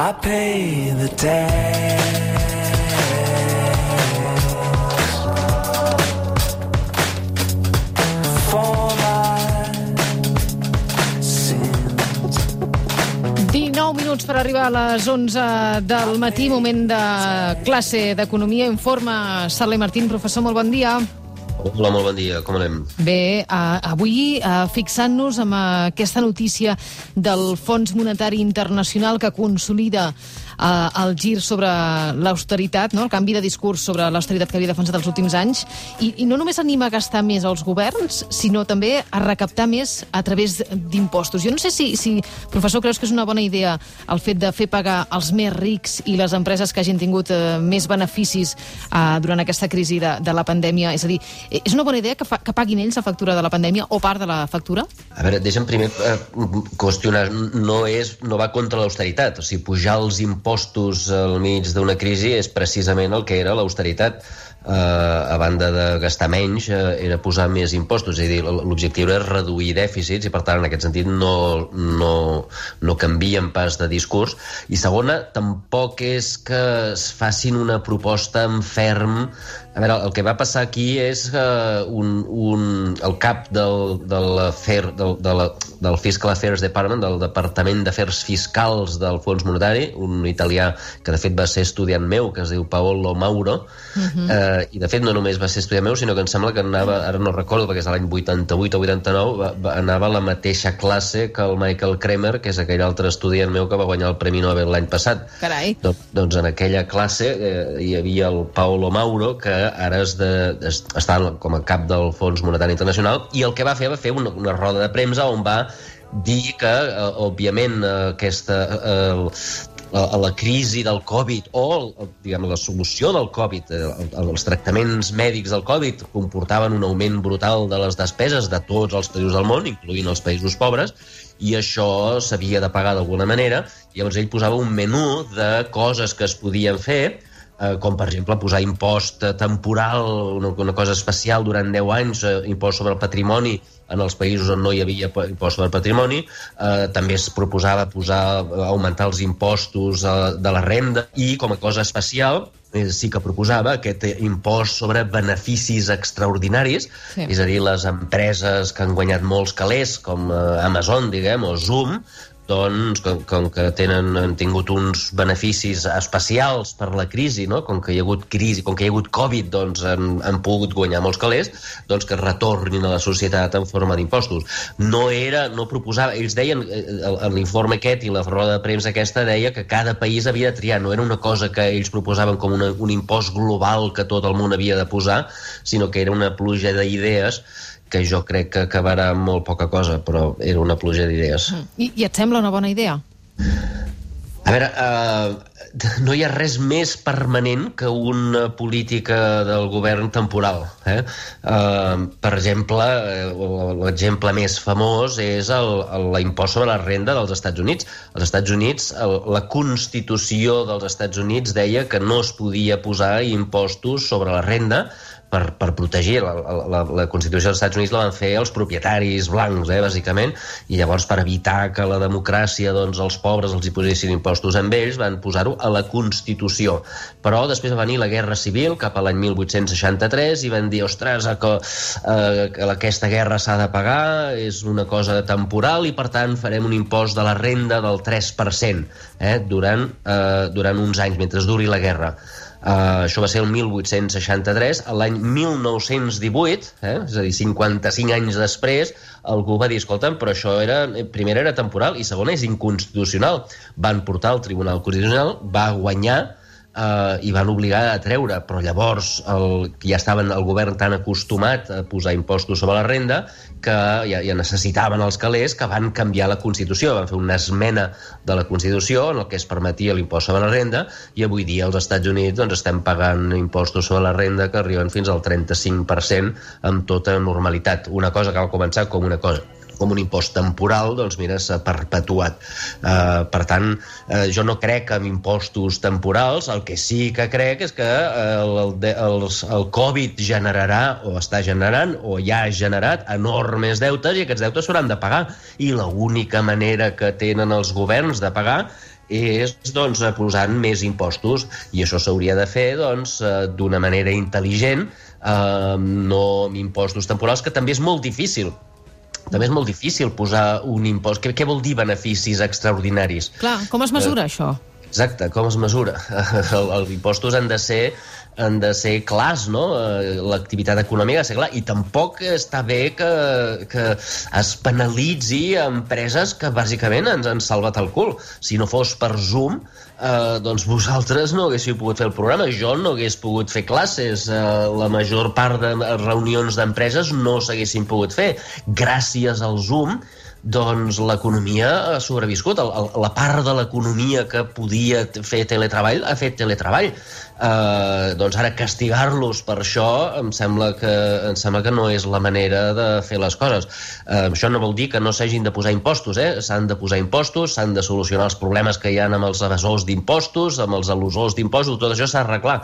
I pay the tax. For my sins. 19 minuts per arribar a les 11 del matí, moment de classe d'Economia. Informa Sarle Martín. Professor, molt bon dia. Hola, molt bon dia. Com anem? Bé, avui fixant-nos amb aquesta notícia del Fons Monetari Internacional que consolida el gir sobre l'austeritat, no? el canvi de discurs sobre l'austeritat que havia defensat els últims anys, i, i no només anima a gastar més als governs, sinó també a recaptar més a través d'impostos. Jo no sé si, si, professor, creus que és una bona idea el fet de fer pagar els més rics i les empreses que hagin tingut uh, més beneficis uh, durant aquesta crisi de, de la pandèmia. És a dir, eh, és una bona idea que, fa, que paguin ells la factura de la pandèmia o part de la factura? A veure, deixa'm primer eh, qüestionar. No, és, no va contra l'austeritat. O sigui, pujar els impostos al mig d'una crisi és precisament el que era l'austeritat. Eh, a banda de gastar menys, eh, era posar més impostos. És a dir, l'objectiu era reduir dèficits i, per tant, en aquest sentit, no, no, no canvien pas de discurs. I segona, tampoc és que es facin una proposta en ferm a veure, el que va passar aquí és que un, un, el cap del, de del, de la, del Fiscal Affairs Department, del Departament d'Afers Fiscals del Fons Monetari, un italià que de fet va ser estudiant meu, que es diu Paolo Mauro, uh -huh. eh, i de fet no només va ser estudiant meu, sinó que em sembla que anava, ara no recordo perquè és l'any 88 o 89, va, va, anava a la mateixa classe que el Michael Kremer, que és aquell altre estudiant meu que va guanyar el Premi Nobel l'any passat. Carai. Doncs, doncs en aquella classe eh, hi havia el Paolo Mauro, que ara és de, es, està com a cap del Fons Monetari Internacional, i el que va fer va fer una, una roda de premsa on va dir que, eh, òbviament, eh, aquesta, eh, a la crisi del Covid o diguem, la solució del Covid, eh, els tractaments mèdics del Covid comportaven un augment brutal de les despeses de tots els països del món, incloent els països pobres, i això s'havia de pagar d'alguna manera, i llavors ell posava un menú de coses que es podien fer, eh, com per exemple posar impost temporal, una, una cosa especial durant 10 anys, eh, impost sobre el patrimoni en els països on no hi havia impost sobre patrimoni, eh, també es proposava posar, augmentar els impostos eh, de la renda i com a cosa especial eh, sí que proposava aquest impost sobre beneficis extraordinaris, Sí. és a dir, les empreses que han guanyat molts calés, com eh, Amazon, diguem, o Zoom, doncs, com, com que tenen, han tingut uns beneficis especials per la crisi, no? com que hi ha hagut crisi, com que hi ha hagut Covid, doncs han, han pogut guanyar molts calés, doncs que retornin a la societat en forma d'impostos. No era, no proposava, ells deien, eh, en l'informe aquest i la roda de premsa aquesta deia que cada país havia de triar, no era una cosa que ells proposaven com una, un impost global que tot el món havia de posar, sinó que era una pluja d'idees que jo crec que acabarà amb molt poca cosa, però era una pluja d'idees. I, I et sembla una bona idea? A veure, uh, no hi ha res més permanent que una política del govern temporal. Eh? Uh, per exemple, uh, l'exemple més famós és l'impost sobre la renda dels Estats Units. Als Estats Units, el, la Constitució dels Estats Units deia que no es podia posar impostos sobre la renda per, per protegir la, la, la Constitució dels Estats Units la van fer els propietaris blancs, eh, bàsicament, i llavors per evitar que la democràcia, doncs, els pobres els hi posessin impostos amb ells, van posar-ho a la Constitució. Però després va venir la Guerra Civil, cap a l'any 1863, i van dir, ostres, que, que aquesta guerra s'ha de pagar, és una cosa temporal, i per tant farem un impost de la renda del 3%, eh, durant, eh, durant uns anys, mentre duri la guerra. Uh, això va ser el 1863. A l'any 1918, eh, és a dir, 55 anys després, algú va dir, escolta'm, però això era, eh, primer era temporal i segon és inconstitucional. Van portar al Tribunal Constitucional, va guanyar eh, i van obligar a treure, però llavors el, ja estaven el govern tan acostumat a posar impostos sobre la renda que ja, ja necessitaven els calés que van canviar la Constitució, van fer una esmena de la Constitució en el que es permetia l'impost sobre la renda i avui dia als Estats Units doncs, estem pagant impostos sobre la renda que arriben fins al 35% amb tota normalitat. Una cosa que va començar com una cosa com un impost temporal, doncs mira, s'ha perpetuat. Uh, per tant, uh, jo no crec en impostos temporals, el que sí que crec és que el, el, el, el Covid generarà, o està generant, o ja ha generat enormes deutes i aquests deutes s'hauran de pagar. I l'única manera que tenen els governs de pagar és doncs, eh, posant més impostos i això s'hauria de fer doncs, eh, d'una manera intel·ligent, eh, no impostos temporals, que també és molt difícil també és molt difícil posar un impost. Què, què vol dir beneficis extraordinaris? Clar, com es mesura uh, això? Exacte, com es mesura? El, els impostos han de ser han de ser clars, no? Eh, l'activitat econòmica ha de ser clar. I tampoc està bé que, que es penalitzi empreses que bàsicament ens han salvat el cul. Si no fos per Zoom, eh, doncs vosaltres no haguéssiu pogut fer el programa, jo no hagués pogut fer classes, eh, la major part de reunions d'empreses no s'haguessin pogut fer. Gràcies al Zoom, doncs l'economia ha sobreviscut. El, el, la part de l'economia que podia fer teletreball ha fet teletreball. Uh, doncs ara castigar-los per això em sembla, que, em sembla que no és la manera de fer les coses. Uh, això no vol dir que no s'hagin de posar impostos, eh? s'han de posar impostos, s'han de solucionar els problemes que hi ha amb els evasors d'impostos, amb els al·lusors d'impostos, tot això s'ha d'arreglar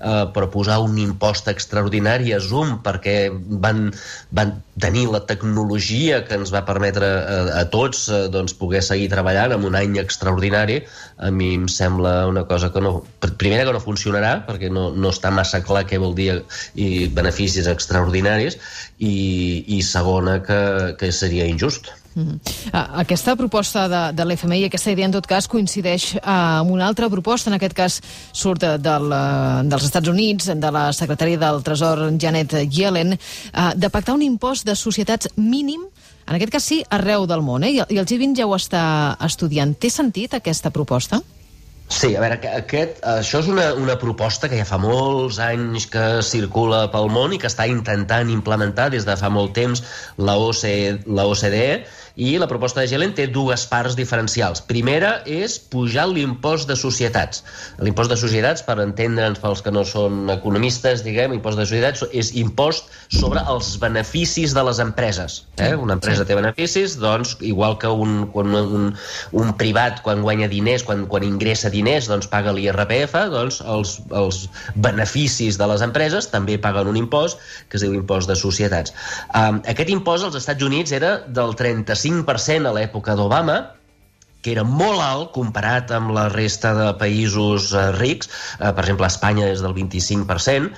eh, per posar un impost extraordinari a Zoom perquè van, van tenir la tecnologia que ens va permetre a, a tots eh, doncs, poder seguir treballant en un any extraordinari, a mi em sembla una cosa que no... Primera, que no funcionarà, perquè no, no està massa clar què vol dir i beneficis extraordinaris, i, i segona, que, que seria injust. Mm -hmm. Aquesta proposta de, de l'FMI, aquesta idea en tot cas coincideix uh, amb una altra proposta, en aquest cas surt de, de, dels Estats Units, de la secretària del Tresor Janet Yellen, uh, de pactar un impost de societats mínim en aquest cas sí, arreu del món, eh? i el G20 ja ho està estudiant. Té sentit aquesta proposta? Sí, a veure, aquest, això és una, una proposta que ja fa molts anys que circula pel món i que està intentant implementar des de fa molt temps la OCDE, la i la proposta de Gelen té dues parts diferencials. Primera és pujar l'impost de societats. L'impost de societats, per entendre'ns pels que no són economistes, diguem, impost de societats és impost sobre els beneficis de les empreses. Eh? Una empresa té beneficis, doncs, igual que un, un, un, un privat quan guanya diners, quan, quan ingressa diners, doncs paga l'IRPF, doncs els, els beneficis de les empreses també paguen un impost que es diu impost de societats. Um, aquest impost als Estats Units era del 35 5% a l'època d'Obama, que era molt alt comparat amb la resta de països eh, rics. Eh, per exemple, Espanya és del 25%,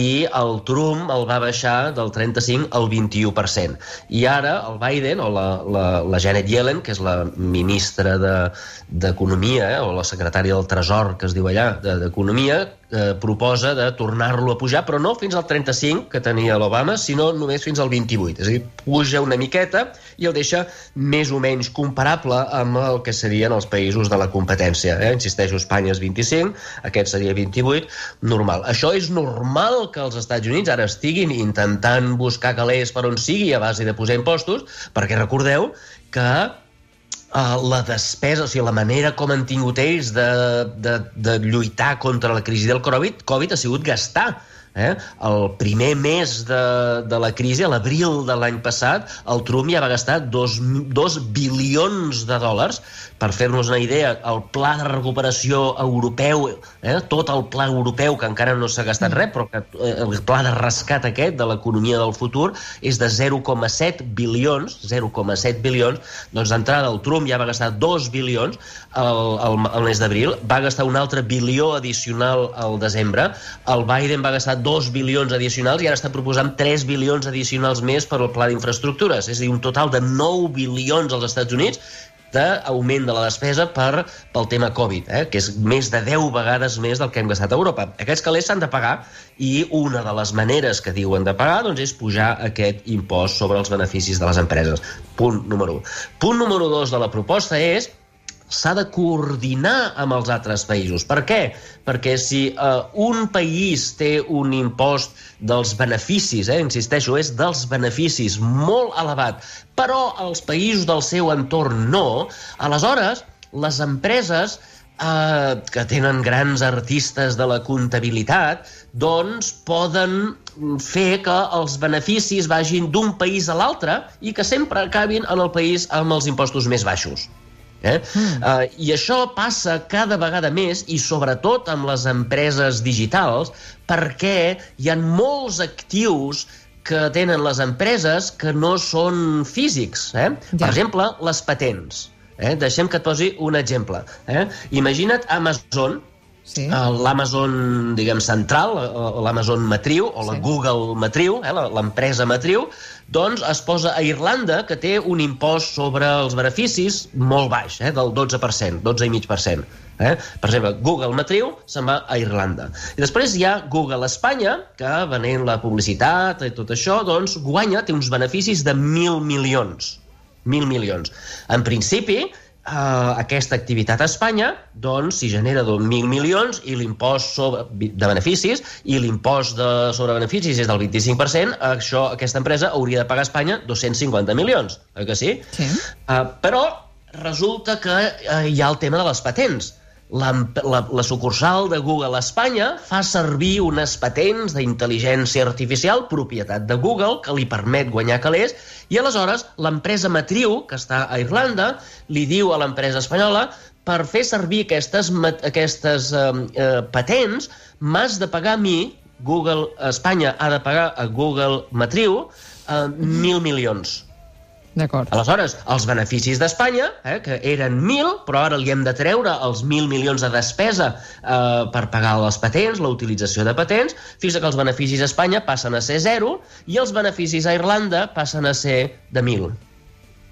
i el Trump el va baixar del 35 al 21%. I ara el Biden, o la, la, la Janet Yellen, que és la ministra d'Economia, de, eh, o la secretària del Tresor, que es diu allà, d'Economia, eh, proposa de tornar-lo a pujar, però no fins al 35 que tenia l'Obama, sinó només fins al 28. És a dir, puja una miqueta i el deixa més o menys comparable amb el que serien els països de la competència. Eh? Insisteixo, Espanya és 25, aquest seria 28, normal. Això és normal que els Estats Units ara estiguin intentant buscar calés per on sigui a base de posar impostos, perquè recordeu que uh, la despesa, o sigui, la manera com han tingut ells de, de, de lluitar contra la crisi del Covid, Covid ha sigut gastar Eh? El primer mes de, de la crisi, a l'abril de l'any passat, el Trump ja va gastar dos, dos bilions de dòlars. Per fer-nos una idea, el pla de recuperació europeu, eh? tot el pla europeu, que encara no s'ha gastat res, però que, eh, el pla de rescat aquest de l'economia del futur és de 0,7 bilions, 0,7 bilions, doncs d'entrada el Trump ja va gastar 2 bilions el, el, el mes d'abril, va gastar un altre bilió addicional al desembre, el Biden va gastar 2 bilions addicionals i ara està proposant 3 bilions addicionals més per al pla d'infraestructures. És a dir, un total de 9 bilions als Estats Units d'augment de la despesa per, pel tema Covid, eh? que és més de 10 vegades més del que hem gastat a Europa. Aquests calés s'han de pagar i una de les maneres que diuen de pagar doncs, és pujar aquest impost sobre els beneficis de les empreses. Punt número 1. Punt número 2 de la proposta és s'ha de coordinar amb els altres països. Per què? Perquè si eh, un país té un impost dels beneficis, eh, insisteixo, és dels beneficis molt elevat, però els països del seu entorn no, aleshores les empreses eh, que tenen grans artistes de la comptabilitat, doncs poden fer que els beneficis vagin d'un país a l'altre i que sempre acabin en el país amb els impostos més baixos. Eh? Mm. Uh, I això passa cada vegada més i sobretot amb les empreses digitals perquè hi ha molts actius que tenen les empreses que no són físics. Eh? Ja. Per exemple, les patents. Eh? Deixem que et posi un exemple. Eh? Imagina't Amazon, Sí. eh, l'Amazon, diguem, central, eh, l'Amazon matriu, o la Sí. Google matriu, eh, l'empresa matriu, doncs es posa a Irlanda, que té un impost sobre els beneficis molt baix, eh, del 12%, 12,5%. Eh? Per exemple, Google matriu se'n va a Irlanda. I després hi ha Google Espanya, que venent la publicitat i tot això, doncs guanya, té uns beneficis de mil milions. Mil milions. En principi, eh, aquesta activitat a Espanya doncs si genera 2.000 milions i l'impost de beneficis i l'impost de, sobre beneficis és del 25%, això, aquesta empresa hauria de pagar a Espanya 250 milions, oi que sí? Sí. Uh, però resulta que uh, hi ha el tema de les patents. La, la, la sucursal de Google a Espanya fa servir unes patents d'intel·ligència artificial, propietat de Google, que li permet guanyar calés, i aleshores l'empresa matriu, que està a Irlanda, li diu a l'empresa espanyola per fer servir aquestes, aquestes eh, eh, patents m'has de pagar a mi, Google Espanya ha de pagar a Google matriu, eh, mil milions. D'acord. Aleshores, els beneficis d'Espanya, eh, que eren 1.000, però ara li hem de treure els 1.000 milions de despesa eh, per pagar les patents, la utilització de patents, fins que els beneficis a Espanya passen a ser 0 i els beneficis a Irlanda passen a ser de 1.000.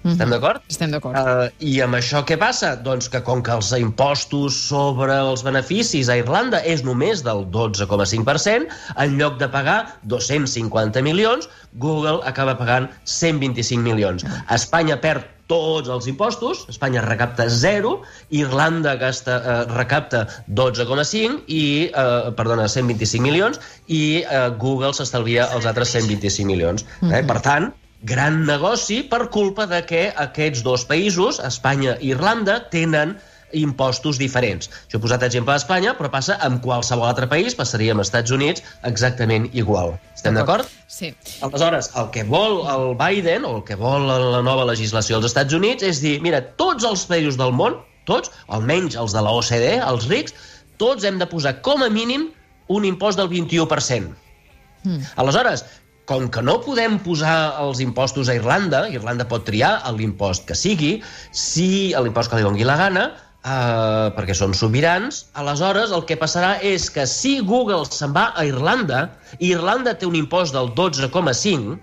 Estem d'acord? Estem d'acord. Uh, I amb això què passa? Doncs que com que els impostos sobre els beneficis a Irlanda és només del 12,5%, en lloc de pagar 250 milions, Google acaba pagant 125 milions. Espanya perd tots els impostos, Espanya recapta 0, Irlanda gasta, eh, recapta 12,5 i, eh, perdona, 125 milions i eh, Google s'estalvia els altres 125 milions. Eh? Per tant, gran negoci per culpa de que aquests dos països, Espanya i Irlanda, tenen impostos diferents. Jo he posat exemple d'Espanya, però passa amb qualsevol altre país, passaria amb Estats Units exactament igual. Estem d'acord? Sí. Aleshores, el que vol el Biden, o el que vol la nova legislació dels Estats Units, és dir, mira, tots els països del món, tots, almenys els de la OCDE, els rics, tots hem de posar com a mínim un impost del 21%. Mm. Aleshores, com que no podem posar els impostos a Irlanda, Irlanda pot triar l'impost que sigui, si l'impost que li doni la gana, eh, perquè són sobirans, aleshores el que passarà és que si Google se'n va a Irlanda, i Irlanda té un impost del 12,5,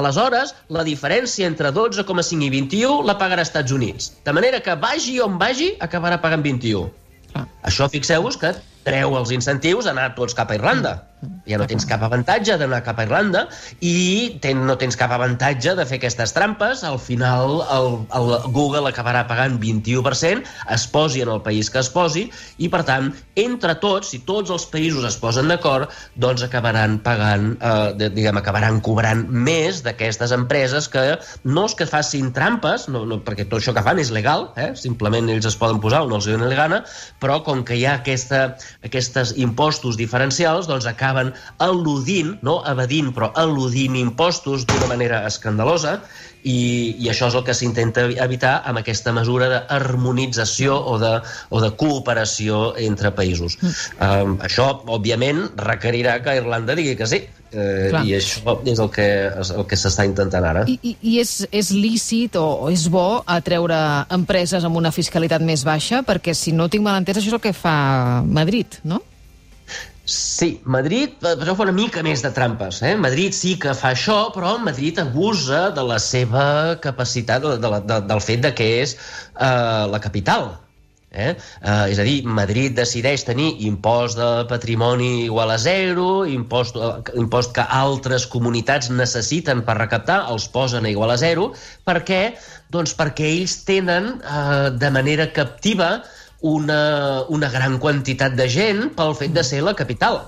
aleshores la diferència entre 12,5 i 21 la pagarà als Estats Units. De manera que vagi on vagi, acabarà pagant 21. Clar. Això fixeu-vos que treu els incentius a anar tots cap a Irlanda. Ja no tens cap avantatge d'anar cap a Irlanda i ten, no tens cap avantatge de fer aquestes trampes. Al final el, el Google acabarà pagant 21%, es posi en el país que es posi, i per tant, entre tots, si tots els països es posen d'acord, doncs acabaran pagant, eh, de- diguem, acabaran cobrant més d'aquestes empreses que no és que facin trampes, no, no, perquè tot això que fan és legal, eh? simplement ells es poden posar on els doni la gana, però com que hi ha aquesta, aquests impostos diferencials, doncs acaben al·ludint, no evadint, però al·ludint impostos d'una manera escandalosa, i, i això és el que s'intenta evitar amb aquesta mesura d'harmonització o, de, o de cooperació entre països. Um, això, òbviament, requerirà que Irlanda digui que sí, eh, Clar. i això és el que, és el que s'està intentant ara. I, i, i és, és lícit o, o és bo atreure empreses amb una fiscalitat més baixa? Perquè, si no tinc mal entès, això és el que fa Madrid, no? Sí, Madrid eh, però fa una mica més de trampes. Eh? Madrid sí que fa això, però Madrid abusa de la seva capacitat, de, de, de, del fet de que és eh, la capital. Eh? Eh, és a dir, Madrid decideix tenir impost de patrimoni igual a zero, impost, eh, impost que altres comunitats necessiten per recaptar, els posen a igual a zero. Per què? Doncs perquè ells tenen eh, de manera captiva una, una gran quantitat de gent pel fet de ser la capital.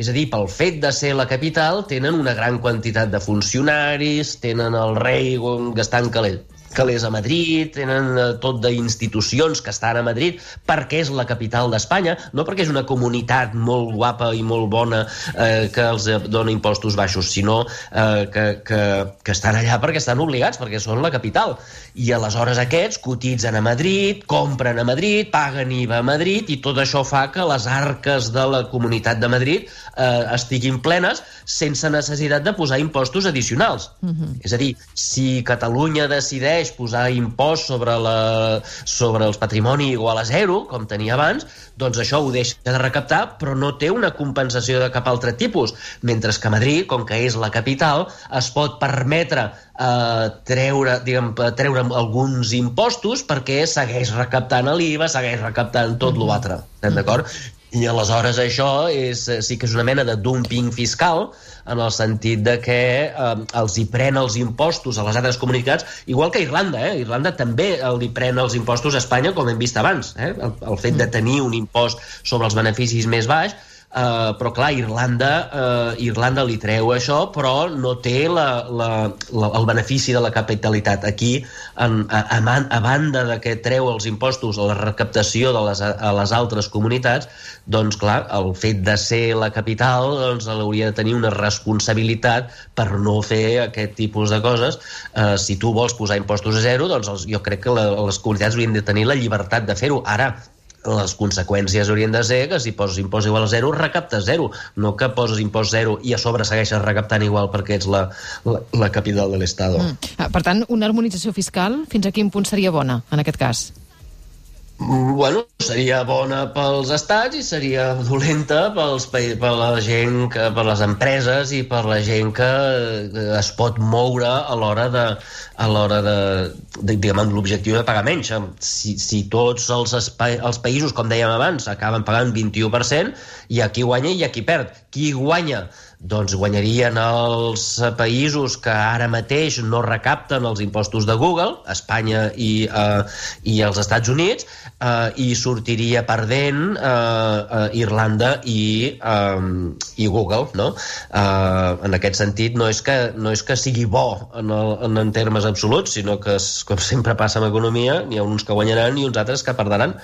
És a dir, pel fet de ser la capital, tenen una gran quantitat de funcionaris, tenen el rei gastant calés, calés a Madrid, tenen eh, tot d'institucions que estan a Madrid perquè és la capital d'Espanya, no perquè és una comunitat molt guapa i molt bona eh, que els dona impostos baixos, sinó eh, que, que, que estan allà perquè estan obligats, perquè són la capital. I aleshores aquests cotitzen a Madrid, compren a Madrid, paguen IVA a Madrid i tot això fa que les arques de la comunitat de Madrid eh, estiguin plenes sense necessitat de posar impostos addicionals. Uh -huh. És a dir, si Catalunya decideix decideix posar impost sobre, la, sobre els patrimoni igual a zero, com tenia abans, doncs això ho deixa de recaptar, però no té una compensació de cap altre tipus. Mentre que Madrid, com que és la capital, es pot permetre eh, treure, diguem, treure alguns impostos perquè segueix recaptant l'IVA, segueix recaptant tot l'altre. Estem d'acord? I aleshores això és, sí que és una mena de dumping fiscal en el sentit de que eh, els hi pren els impostos a les altres comunitats, igual que Irlanda, eh? Irlanda també li pren els impostos a Espanya, com hem vist abans. Eh? El, el fet de tenir un impost sobre els beneficis més baix Uh, però clar, Irlanda, uh, Irlanda li treu això, però no té la, la, la, el benefici de la capitalitat. Aquí, en, a, a, a banda de que treu els impostos a la recaptació de les, a les altres comunitats, doncs clar, el fet de ser la capital doncs, hauria de tenir una responsabilitat per no fer aquest tipus de coses. Uh, si tu vols posar impostos a zero, doncs els, jo crec que la, les comunitats haurien de tenir la llibertat de fer-ho. Ara, les conseqüències haurien de ser que si poses impost igual a zero, recaptes zero, no que poses impost zero i a sobre segueixes recaptant igual perquè ets la, la, la capital de l'Estado. Mm. Ah, per tant, una harmonització fiscal fins a quin punt seria bona, en aquest cas? Bueno, seria bona pels estats i seria dolenta pels, per la gent, que, per les empreses i per la gent que es pot moure a l'hora de, a l'hora de, de, diguem, l'objectiu de pagar menys. Si, si tots els, espai, els països, com dèiem abans, acaben pagant 21%, hi ha qui guanya i qui perd. Qui guanya doncs guanyarien els països que ara mateix no recapten els impostos de Google, Espanya i, eh, i els Estats Units, eh, i sortiria perdent eh, eh, Irlanda i, eh, i Google. No? Eh, en aquest sentit, no és que, no és que sigui bo en, el, en, en termes absoluts, sinó que, com sempre passa amb economia, n'hi ha uns que guanyaran i uns altres que perdran.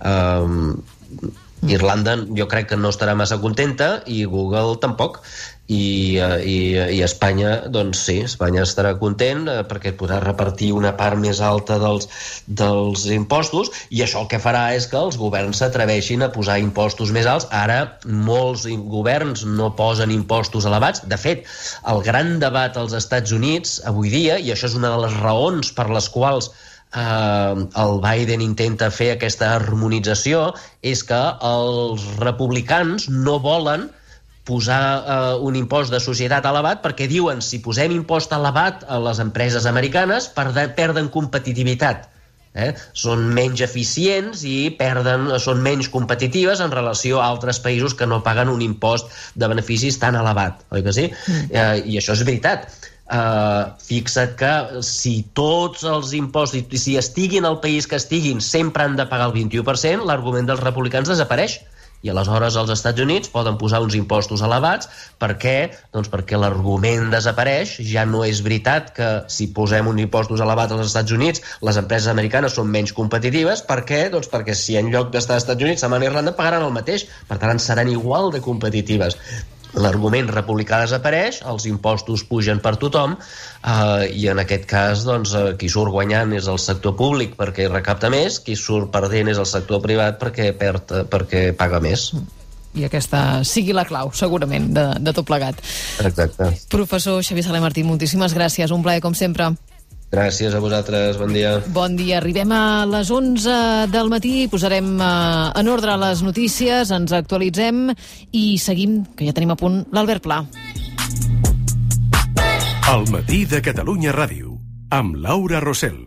Eh, Irlanda jo crec que no estarà massa contenta i Google tampoc. I, eh, i, i Espanya doncs sí, Espanya estarà content eh, perquè podrà repartir una part més alta dels, dels impostos. I això el que farà és que els governs s'atreveixin a posar impostos més alts. Ara molts governs no posen impostos elevats. De fet, el gran debat als Estats Units avui dia, i això és una de les raons per les quals eh, el Biden intenta fer aquesta harmonització és que els republicans no volen posar eh, un impost de societat elevat perquè diuen si posem impost elevat a les empreses americanes perden competitivitat eh? són menys eficients i perden, són menys competitives en relació a altres països que no paguen un impost de beneficis tan elevat, oi que sí? Mm. Eh, I això és veritat Uh, fixa't que si tots els impostos, si estiguin al país que estiguin, sempre han de pagar el 21%, l'argument dels republicans desapareix. I aleshores els Estats Units poden posar uns impostos elevats. Per què? Doncs perquè l'argument desapareix. Ja no és veritat que si posem uns impostos elevats als Estats Units les empreses americanes són menys competitives. Per què? Doncs perquè si en lloc d'estar als Estats Units se'n van a Irlanda pagaran el mateix. Per tant, seran igual de competitives l'argument republicà desapareix, els impostos pugen per tothom eh, i en aquest cas doncs, eh, qui surt guanyant és el sector públic perquè recapta més, qui surt perdent és el sector privat perquè, perd, eh, perquè paga més. I aquesta sigui la clau, segurament, de, de tot plegat. Exacte. Professor Xavier Saler Martí, moltíssimes gràcies. Un plaer, com sempre. Gràcies a vosaltres, bon dia. Bon dia, arribem a les 11 del matí, posarem uh, en ordre les notícies, ens actualitzem i seguim, que ja tenim a punt l'Albert Pla. El matí de Catalunya Ràdio, amb Laura Rossell.